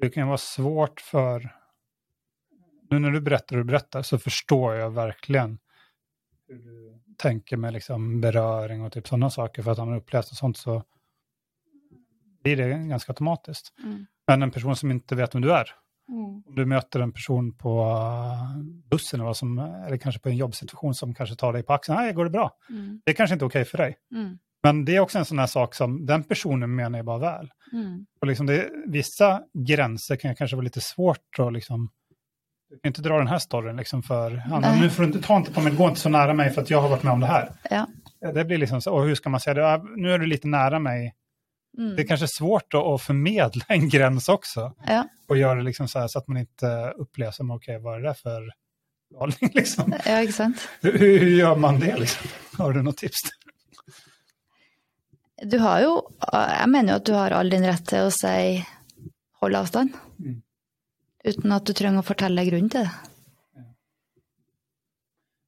Det kan vara svårt för, nu när du berättar och berättar så förstår jag verkligen hur du tänker med liksom beröring och typ sådana saker, för att har man upplevt och sånt så blir det ganska automatiskt. Mm. Men en person som inte vet vem du är, om du möter en person på uh, bussen eller, som, eller kanske på en jobbsituation som kanske tar dig på axeln, nej, går det bra? Mm. Det är kanske inte okej för dig. Mm. Men det är också en sån här sak som den personen menar är bara väl. Mm. Och liksom det, vissa gränser kan kanske vara lite svårt att liksom, du kan inte dra den här storyn liksom för, Anna, nu får du inte, ta inte på mig, gå inte så nära mig för att jag har varit med om det här. Ja. Det blir liksom så, och hur ska man säga det, Nå nu är du lite nära mig. Mm. Det är kanske svårt å att förmedla en gräns också. Ja. Och göra det liksom så här så att man inte upplever som, okej, vad är det där för galning liksom? ja, ikke sant? Hur, hur gör man det liksom? Har du något tips? Du har jo Jeg mener jo at du har all din rett til å si hold avstand. Mm. Uten at du trenger å fortelle grunnen til det.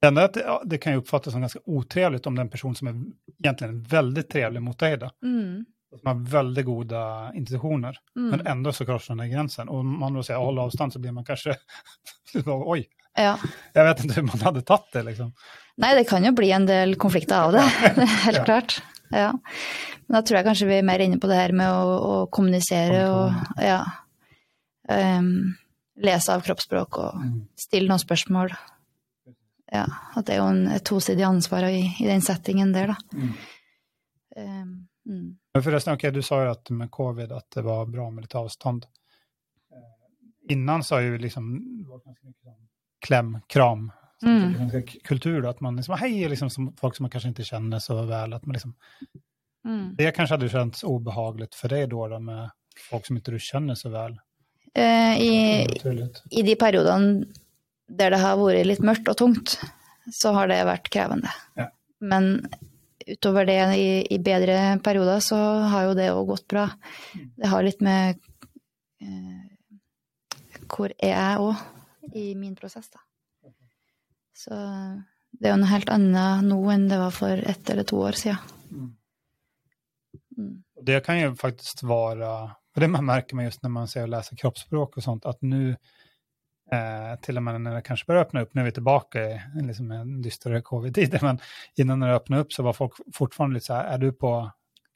Det enda att det, det kan ju uppfattas som ganske otrevligt om den person som er egentligen veldig trevlig mot deg då, Mm. som har veldig gode intentioner, Mm. men ändå så korsar den grensen gränsen. Och om man då säger håll avstånd så blir man kanskje, oj, Ja. Jeg vet ikke hur man hadde tatt det liksom. Nei, det kan jo bli en del konflikter av det. Det er helt Ja. klart. Ja. Men da tror jeg kanskje vi er mer inne på det her med å, å kommunisere og ja. Um, lese av kroppsspråk og stille noen spørsmål. Ja, at det er jo en, et tosidig ansvar i, i den settingen der, da. Mm. Ehm, mm. Men ok, du sa jo at med covid at det var bra med litt avstånd. Eh, Innan så har ju liksom, det var ganska mycket kläm, kram, Mm. ganska kultur då, att man liksom, hej, liksom som folk som man kanske inte känner så väl, att man liksom Mm. Det kanske hade känts obehagligt för dig då, då med folk som inte du känner så väl. Uh, i, I de periodene der det har vært litt mørkt og tungt, så har det vært krevende. Ja. Men utover det, i, i bedre perioder, så har jo det òg gått bra. Det har litt med uh, hvor er jeg òg i min prosess, da. Så det er jo noe helt annet nå enn det var for ett eller to år siden. Mm. Och Det kan jo faktisk være og det man merker man just når man ser og leser kroppsspråk og sånt, at nå eh, till och med när det kanske börjar öppna upp, nu är vi tillbaka i liksom en dystrare covid-tid, men innan det öppnade upp så var folk fortfarande lite så här, är du på,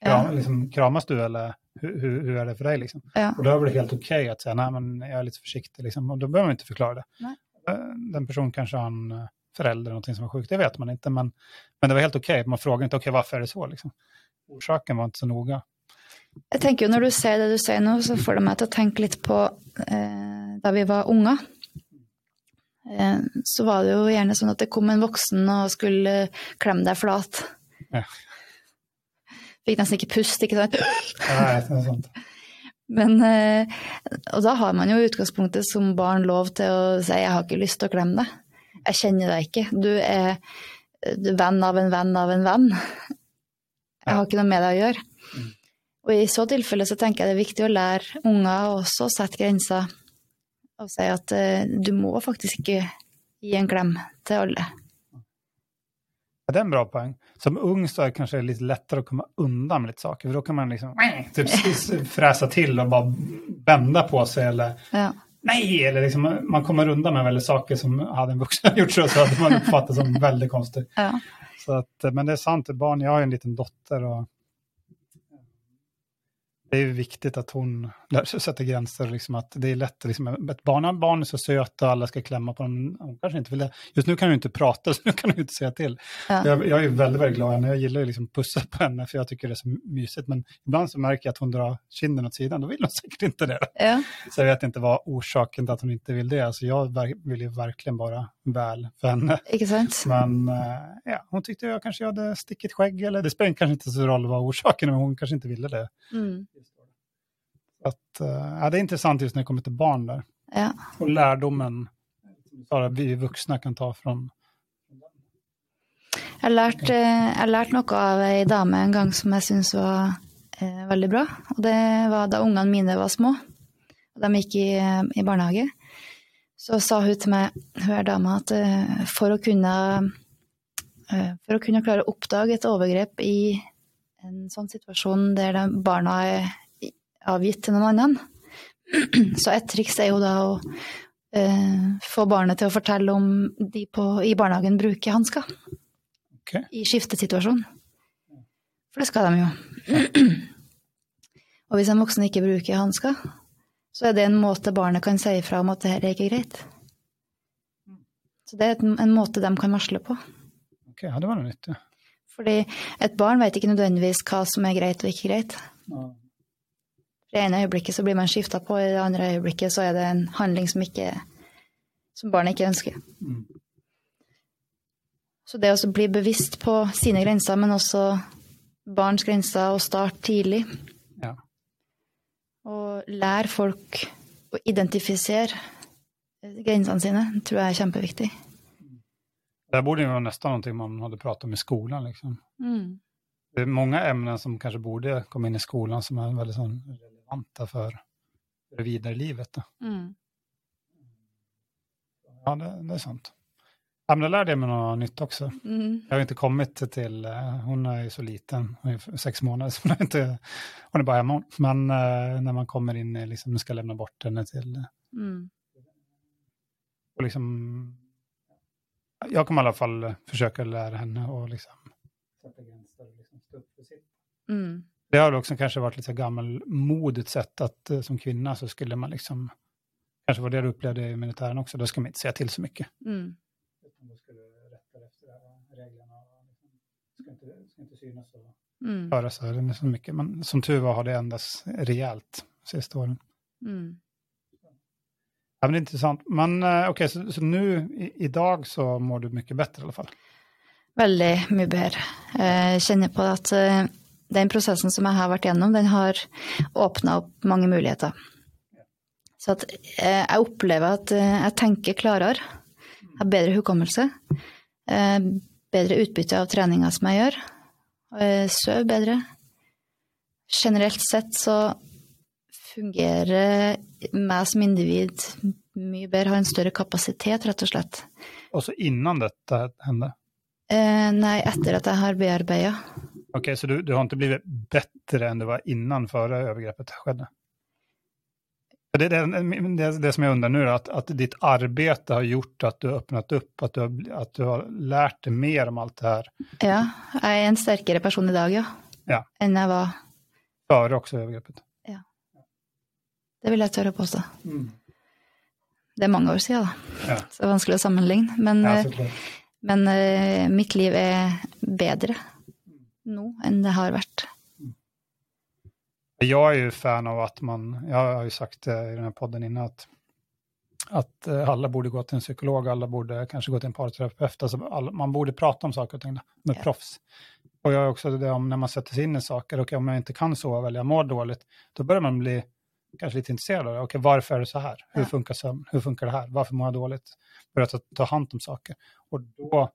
kram, Ja. liksom, kramas du eller hur, hur, är det för dig liksom? Ja. Och då är det helt okej att säga, nej men jag är lite försiktig liksom, och då behöver man inte förklara det. Nej. Eh, Den personen kanske har en eh, förälder någonting som är sjukt, det vet man inte, men, men det var helt okej, man frågade inte, okej varför är det så liksom? Orsaken var inte så noga. Jeg tenker jo Når du ser det du sier nå, så får det meg til å tenke litt på eh, da vi var unger. Eh, så var det jo gjerne sånn at det kom en voksen og skulle klemme deg flat. Ja. Fikk nesten ikke pust, ikke sant. Nej, det är sant. Men, eh, og da har man jo i utgangspunktet som barn lov til å si 'jeg har ikke lyst til å klemme deg'. Jeg kjenner deg ikke. Du er er venn av en venn av en venn. Jeg har ikke noe med deg å gjøre. Og i så tilfelle så tenker jeg det er viktig å lære unger også å sette grenser. Og si at eh, du må faktisk ikke gi en klem til alle. Ja, det är en bra poäng. Som ung så är det kanske lite lättare att komma undan med lite saker, för då kan man liksom typ fräsa till och bara vända på sig eller Ja. nej, eller liksom man kommer undan med väldigt saker som hade en vuxen gjort så, så hade man uppfattat som väldigt konstigt. ja. Så att, men det är sant, barn, jag har jo en liten dotter och det är jo viktigt att hon sig sätta gränser. Liksom att det är lätt, liksom, ett barn, barn så så söta, alla ska klämma på dem. Hon kanske inte vill det. Just nu kan hon inte prata, så nu kan hon inte säga till. Ja. Jag, jag är väldigt, väldigt glad henne. Jag gillar ju liksom pussa på henne, för jag tycker det är så mysigt. Men ibland så märker jag att hon drar kinden åt sidan, då vill hon säkert inte det. Ja. Så jag vet inte vad orsaken till att hon inte vill det. Alltså jag vil vill ju verkligen bara väl för henne. Ikke sant? Men eh, ja, hon tyckte jag kanske hade stickigt skägg, eller det spelar kanske inte så roll vad orsaken men hon kanske inte ville det. Mm. Att, eh, ja, det är intressant just när det kommer till barn där. Ja. Och lärdomen bara vi vuxna kan ta från... Jeg har lært, eh, jeg har lært noe av ei dame en gang som jeg syns var eh, veldig bra. Og det var da ungene mine var små, og de gikk i, eh, i barnehage. Så sa hun til meg, hun er dama, at eh, for å kunne eh, for å kunne klare å oppdage et overgrep i en sånn situasjon der de barna er avgitt til noen annen, så et triks er jo da å eh, få barnet til å fortelle om de på, i barnehagen bruker hansker Okay. i skiftesituasjon. For det skal de jo. Og hvis en voksen ikke bruker hansker, så er det en måte barnet kan si ifra om at det her er ikke greit. Så det er en måte de kan varsle på. ok, ja, det var noe nytt. Ja. Fordi et barn vet ikke nødvendigvis hva som er greit og ikke greit. I det ene øyeblikket så blir man skifta på, i det andre øyeblikket så er det en handling som, ikke, som barnet ikke ønsker. Mm. Så det å bli bevisst på sine grenser, men også barns grenser, og starte tidlig. Ja. Og lære folk å identifisere grensene sine, tror jeg er kjempeviktig. Det här borde jo nästan någonting man hadde pratet om i skolen, Liksom. Det er mange emner som kanskje borde komme inn i skolen, som er veldig sån, relevanta för det vidare livet. Mm. Ja, det, det är sant. Ja, men det lärde jag mig något nytt också. Jag har inte kommit till, eh, hon är ju så liten, hon är sex månader, så hon är, inte, hon är bara hemma. Men eh, när man kommer in, liksom, ska lämna bort henne till, Mm. och liksom, jag kommer i alla fall försöka lära henne och liksom sätta gränser och liksom stå upp för sitt. Det har också kanske varit lite så gammalmodigt sätt att eh, som kvinna så skulle man liksom, kanske var det du upplevde i militären också, då ska man inte säga till så mycket. Mm. då ska du rätta efter det här reglerna. och Liksom, ska, inte, ska inte synas och så, mye, så mycket. Men som tur var har det ändrats rejält de sista åren. Ja, men det är intressant. Men ok, okej, så, så nu i, idag så mår du mycket bättre i alla fall? Veldig mye bedre. Jeg kjenner på at eh, den prosessen som jeg har vært gjennom, den har åpna opp mange muligheter. Så at eh, jeg opplever at eh, jeg tenker klarere, har bedre hukommelse, eh, bedre utbytte av treninga som jeg gjør, sover bedre. Generelt sett så fungerer meg som individ mye bedre, har en større kapasitet, rett og slett. Også så innan dette hender? Eh, nei, etter at jeg har bearbeida. Okej, så du, du har inte blivit bättre än du var innan före övergreppet skedde? Det det, det, det som jag undrar nu, är att, att ditt arbete har gjort att du har öppnat upp, att du har, att du har lärt dig mer om allt det här Ja, jeg er en sterkere person i dag, ja. Ja. Enn jeg var. före också övergreppet. Det vil jeg tørre påstå. Det er mange år siden, da. Ja. Så det er vanskelig å sammenligne. Men, Ja, eh, men uh, mitt liv er bedre nå enn det har vært. Jag är ju fan av att man, jag har ju sagt i den här podden innan, att, att eh, alla borde gå till en psykolog, alla borde kanske gå till en parterapeut, alltså alla, man borde prata om saker och ting med Ja. proffs. Och jag har också det om när man sätter sig in i saker, okej om jag inte kan sova eller jag mår dåligt, då börjar man bli kanske lite intresserad av det. Okej, varför är det så här? Hur Ja. funkar sömn? Hur funkar det här? Varför mår jag dåligt? Börja ta, ta hand om saker. Och då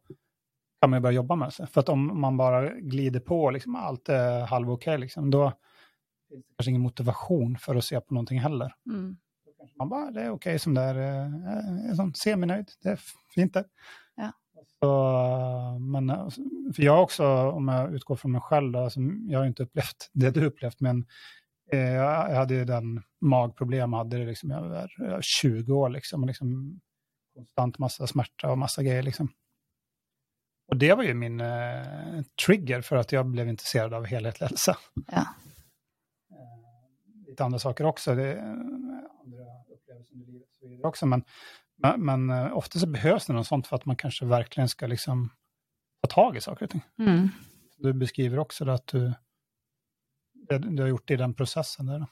kan man börja jobba med sig. För att om man bara glider på, liksom, allt är halv okej, liksom, då finns det kanske ingen motivation för att se på någonting heller. Mm. Man bara, det är okej som det är, eh, jag är sån seminöjd, det är fint det. Ja. Så, men eh, för jag också, om jag utgår från mig själv, alltså, jag har inte upplevt det du upplevt, men eh, jag hade ju den magproblem, hade det liksom över 20 år, liksom, och liksom konstant massa smärta och massa grejer. Liksom. Och det var ju min eh, trigger för att jag blev intresserad av helhetlig hälsa. Ja. lite andra saker också. Det är andra upplevelser i livet och så vidare också. Men, men, men eh, ofta så behövs det något sånt för att man kanske verkligen ska liksom ta tag i saker och ting. Mm. Du beskriver också det att du, det du har gjort det i den prosessen der.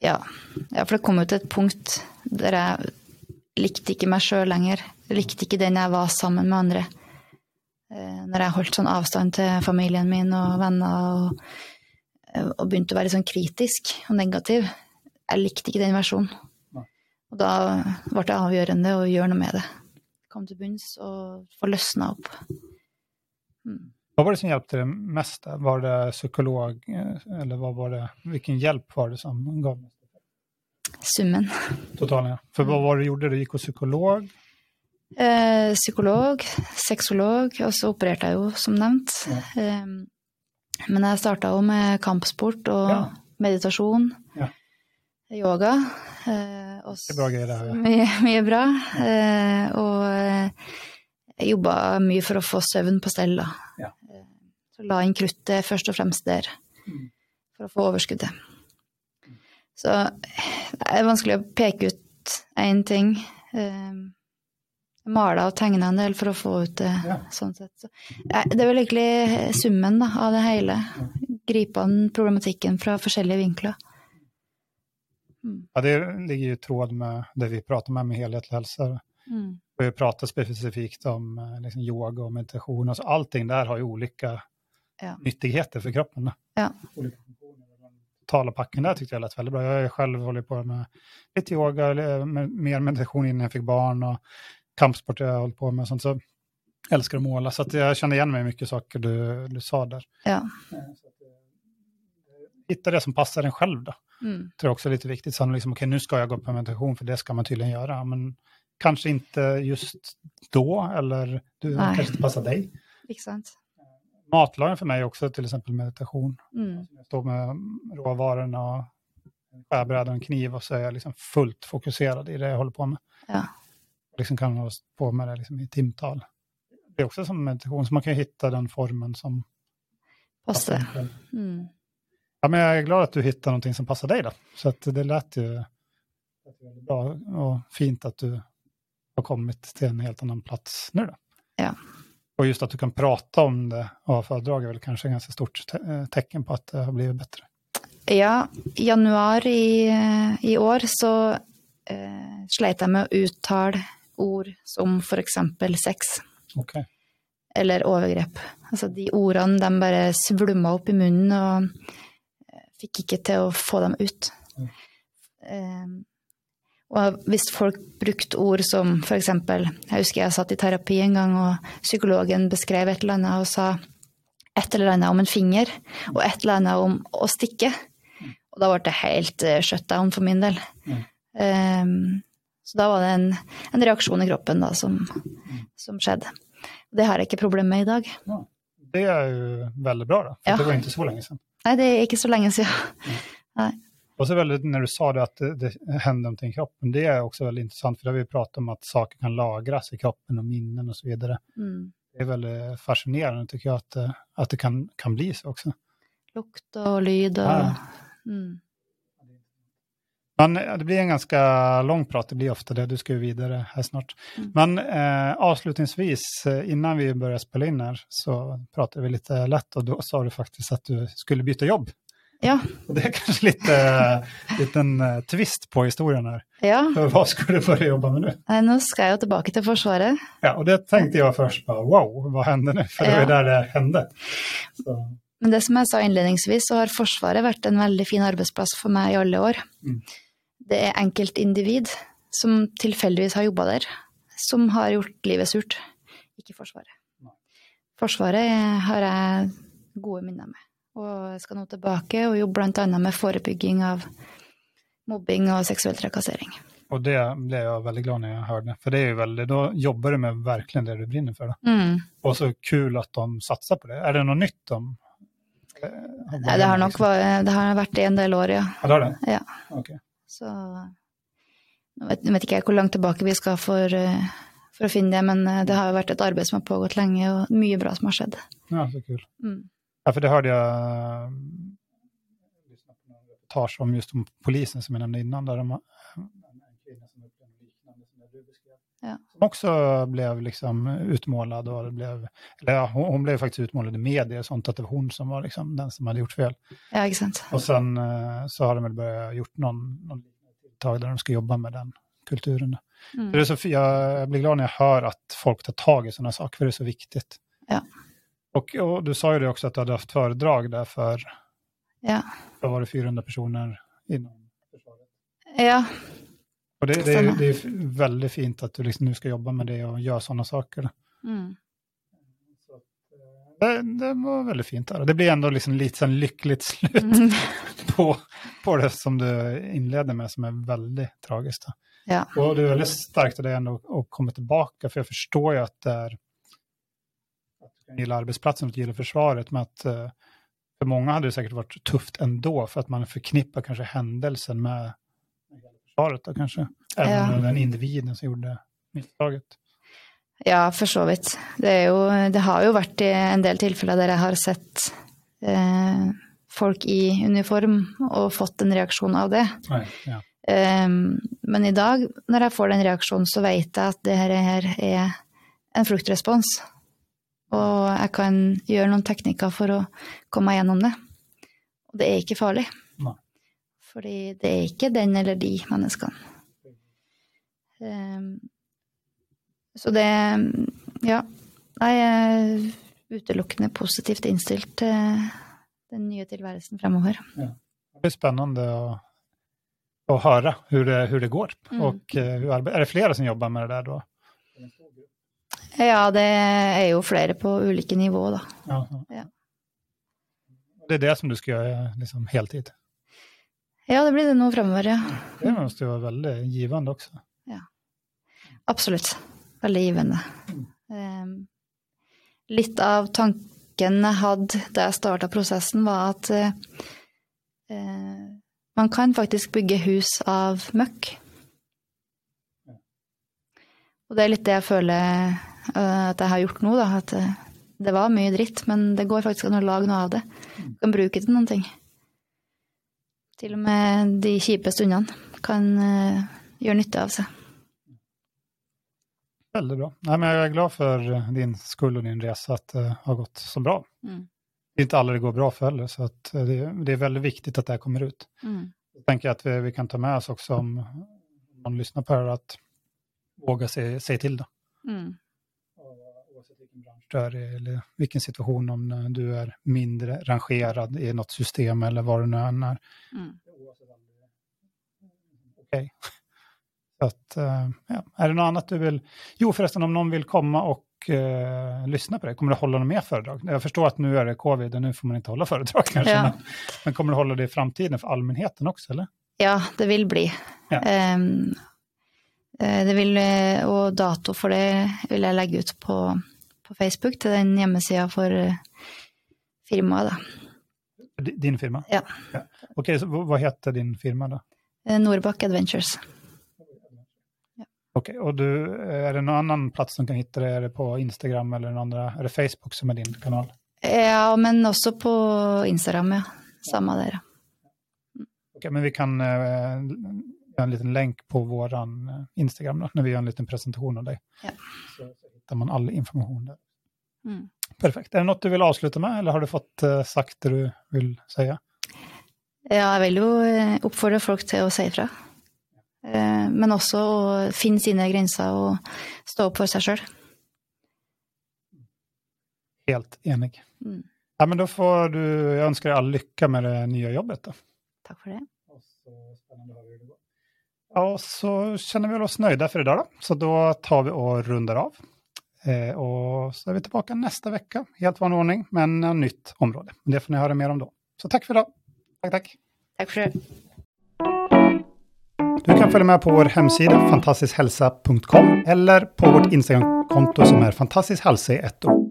Ja. ja, for det kom jo til et punkt der jeg likte ikke meg sjøl lenger. Jeg likte ikke den jeg var sammen med andre. Eh, Når jeg holdt sånn avstand til familien min og venner og, eh, og begynte å være sånn kritisk og negativ. Jeg likte ikke den versjonen. Og da ble det avgjørende å gjøre noe med det. Kom til bunns og få løsna opp. Mm. Hva var det som hjalp dere mest? Var det psykolog eh, eller det, hvilken hjelp var det som mest? Summen. Totalen, ja. For hva var det du gjorde? Du gikk hos psykolog? Eh, psykolog, sexolog, og så opererte jeg jo, som nevnt. Eh, men jeg starta jo med kampsport og Ja. meditasjon, Ja. yoga. Eh, og Det er bra greier, det her. Ja. mye, mye bra. Eh, og eh, jeg jobba mye for å få søvn på stell, da. Ja. Eh, Så la inn kruttet først og fremst der, Mm. for å få overskuddet. Så det er vanskelig å peke ut én ting. Eh, mala og tegna en del for å få ut det, Ja. sånn sett. Så, eh, det er vel egentlig summen da, av det hele. Gripe an problematikken fra forskjellige vinkler. Ja, det ligger ju i tråd med det vi prater med med helhetlig helse. Mm. Vi prater spesifikt om eh, liksom, yoga og meditasjon. Altså, allting der har jo ulike Ja. nyttigheter for kroppen. Ja. Talepakken der syntes jeg lät väldigt bra. Jeg har holder på med litt yoga, eller med, mer meditasjon innen jeg fikk barn och kampsport har holdt hållit på med. Sånt, så jag älskar att måla, så att jag kände igen mig i mycket saker du, du sa där. Ja. Eh, hitta det som passar en själv då. Mm. tror jag också är lite viktigt. Sen liksom, okej, nu ska jag gå på meditation för det ska man tydligen göra. Men kanske inte just då eller du Nej. kanske inte passar dig. Ikke sant? Matlagning för mig också till exempel meditation. Mm. Jag står med råvarorna och en skärbräda och en kniv och så är jag liksom fullt fokuserad i det jag håller på med. Ja. Liksom kan hålla på med det liksom i timtal. Det är också som meditation, så man kan hitta den formen som passar Passe. en. Mm. Ja, men jag är glad att du hittar någonting som passar dig då. Så att det lät ju lät ju väldigt bra och fint att du har kommit till en helt annan plats nu då. Ja. Och just att du kan prata om det och föredrag är väl kanske ett ganska stort te eh, tecken på att det har blivit bättre. Ja, i januar i, i år så eh, sleit jeg med å uttale ord som for eksempel sex Okay. eller overgrep. Altså de ordene, de bare svulma opp i munnen og eh, fikk ikke til å få dem ut. Mm. Um, og hvis folk brukte ord som for eksempel Jeg husker jeg satt i terapi en gang, og psykologen beskrev et eller annet og sa et eller annet om en finger, og et eller annet om å stikke. Og da ble det helt eh, shutdown for min del. Mm. Eh, så da var det en, en reaksjon i kroppen da, som, som skjedde. Det har jeg ikke problemer med i dag. Ja. Det er jo veldig bra da. For Ja. det var ikke så lenge siden. Nei, det er ikke så lenge siden. Og så veldig, når du sa det at det, det händer noe i kroppen, det er også veldig interessant. For da har vi pratet om at saker kan lagres i kroppen og minnen osv. så vidare. Mm. Det er veldig fascinerende, tycker jeg, at, det- det kan, kan bli så også. Lukt og lyd og Ja. mm. Men eh, det blir en ganska lång prat, det blir ofta det. Du ska ju vidare här snart. Mm. Men eh, avslutningsvis, eh, innan vi börjar spela in här, så pratade vi lite lätt och då sa du faktiskt att du skulle byta jobb. Ja. Och det är kanske lite eh, liten twist på historien här. ja. För vad ska du börja jobba med nu? Nei, nå skal jeg jo tilbake til Forsvaret. Ja, och det tänkte jag först, bara, wow, vad hände nu? För det var ju der där det hände. Så, Men det som jeg sa innledningsvis, så har Forsvaret vært en veldig fin arbeidsplass for meg i alle år. Mm. Det er enkeltindivid som tilfeldigvis har jobba der, som har gjort livet surt, ikke Forsvaret. Forsvaret har jeg gode minner med, og jeg skal nå tilbake og jobbe annet med forebygging av mobbing og seksuell trakassering. Og det ble jeg veldig glad når jeg hørte, for det er jo veldig, da jobber du med virkelig det du brinner for. Mm. Og så kul at de satser på det. Er det noe nytt de eh, har Nei, det har nok vært, det har vært i en del år, ja. Ja, det har det? Ja. Okej. Så nå vet, vet ikke jeg hvor langt tilbake vi skal for, eh, for å finne det, men eh, det har jo vært et arbeid som har pågått lenge, og mye bra som har skjedd. Ja, så kul. Mm. Ja, for det hørte jeg eh, reportage om just om polisen som jeg nevnte innan. der de, har- en kvinna som upplevde något liknande som du beskrev. Ja. Som också blev liksom utmålad och det blev, eller ja, hon, hon blev faktiskt utmålad i media och sånt, att det var hon som var liksom den som hade gjort fel. Ja, sant. Och sen eh, så har de väl börjat gjort någon, någon tilltag där de ska jobba med den kulturen. Mm. Det är så, jag, blir glad när jag hör att folk tar tag i sådana saker, för det är så viktigt. Ja. Och, och du sa ju det också att du hade haft föredrag där för, Ja. vad var det, 400 personer inom försvaret. ja. Och det, det, är, det är väldigt fint att du liksom nu ska jobba med det och göra sådana saker. Mm. Det, det var väldigt fint. Där. Det blir ändå liksom lite sån lyckligt slut Mm. på, på det som du inledde med som är väldigt tragiskt. Ja. Och det är väldigt starkt av dig ändå att komma tillbaka, för jag förstår ju att det är att du kan gilla arbetsplatsen och gillar försvaret, men att eh, för många hade det säkert varit tufft ändå, för att man förknippar kanske händelsen med med da, kanskje. Även Ja. den individen som gjorde misstaget. Ja, for så vidt. Det, jo, det har jo vært i en del tilfeller der jeg har sett eh, folk i uniform og fått en reaksjon av det. Nei, ja. Eh, men i dag, når jeg får den reaksjonen, så vet jeg at det her er en fluktrespons. Og jeg kan gjøre noen teknikker for å komme meg gjennom det. Og det er ikke farlig. Fordi det er ikke den eller de menneskene. Eh, så det Ja. Jeg er utelukkende positivt innstilt til den nye tilværelsen fremover. Det blir spennende å, å høre hvordan det, det går. Mm. Og eh, är det flere som jobber med det der da? Ja, det er jo flere på ulike nivå, da. Ja. Ja. Det er det som du skal gjøre liksom heltid. Ja, det blir det nå fremover, ja. Det måtte jo være veldig givende også. Ja. Absolutt. Veldig givende. Um, litt av tanken jeg hadde da jeg starta prosessen, var at eh, eh, man kan faktisk bygge hus av møkk. Og det er litt det jeg føler eh, at jeg har gjort nå, da. At eh, det var mye dritt, men det går faktisk an å lage noe av det. Du kan bruke det til noen ting. Til og med de kjipe stundene kan eh, gjøre nytte av seg. Veldig bra. Nei, men jag är glad för eh, din skuld og din resa at det har gått så bra. Mm. Det er ikke alle det går bra for heller, så eh, det, det er veldig viktig at det kommer ut. Mm. Jeg tenker at vi, vi kan ta med oss også, om man lyssnar på det at våge våga til. säga till. Då. Mm. Du är i eller vilken situation, om eh, du är mindre rangerad i något system eller vad det nu än är. Mm. Okay. Så att, eh, ja. Är det något annat du vill? Jo, förresten, om någon vill komma och eh, lyssna på det, kommer du hålla något mer föredrag? Jag förstår att nu är det covid och nu får man inte hålla föredrag kanske, Ja. men, men kommer du hålla det i framtiden för allmänheten också, eller? Ja, det vil bli. Ja. Eh, det vil, og dato for det vil jeg legge ut på, på Facebook til den hjemmesida for eh, firmaet. da. Din firma? Ja. Ok, så Hva heter din firma då? Eh, Nordbakk Adventures. Ok, og du, Er det noen annen plass som kan hitte det? Er det på Instagram eller noen andre? Er det Facebook som er din kanal? Ja, men også på Instagram, ja. Samme der. Ok, men vi kan uh, en liten länk på våran eh, Instagram då, när vi gör en liten presentation av deg. Ja. Hittar man all information där. Mm. Perfekt. Är det något du vill avsluta med eller har du fått eh, sagt det du vill säga? Ja, jeg vil jo eh, oppfordre folk til å si ifra. Eh, Men også å finne sine grenser og stå opp for seg sjøl. Helt enig. Mm. Ja, men då får du, jag önskar dig all lycka med det nya jobbet då. Takk for det. Ja, så känner vi oss nöjda för idag då. Så då tar vi och rundar av. Eh, och så är vi tillbaka nästa vecka, helt vanlig ordning, men ett nytt område. Det får ni höra mer om då. Så tack för idag. Tack, tack. Takk for det. Du kan följa med på vår hemsida fantastiskhälsa.com eller på vårt Instagramkonto som är fantastisk hälsa i ett ord.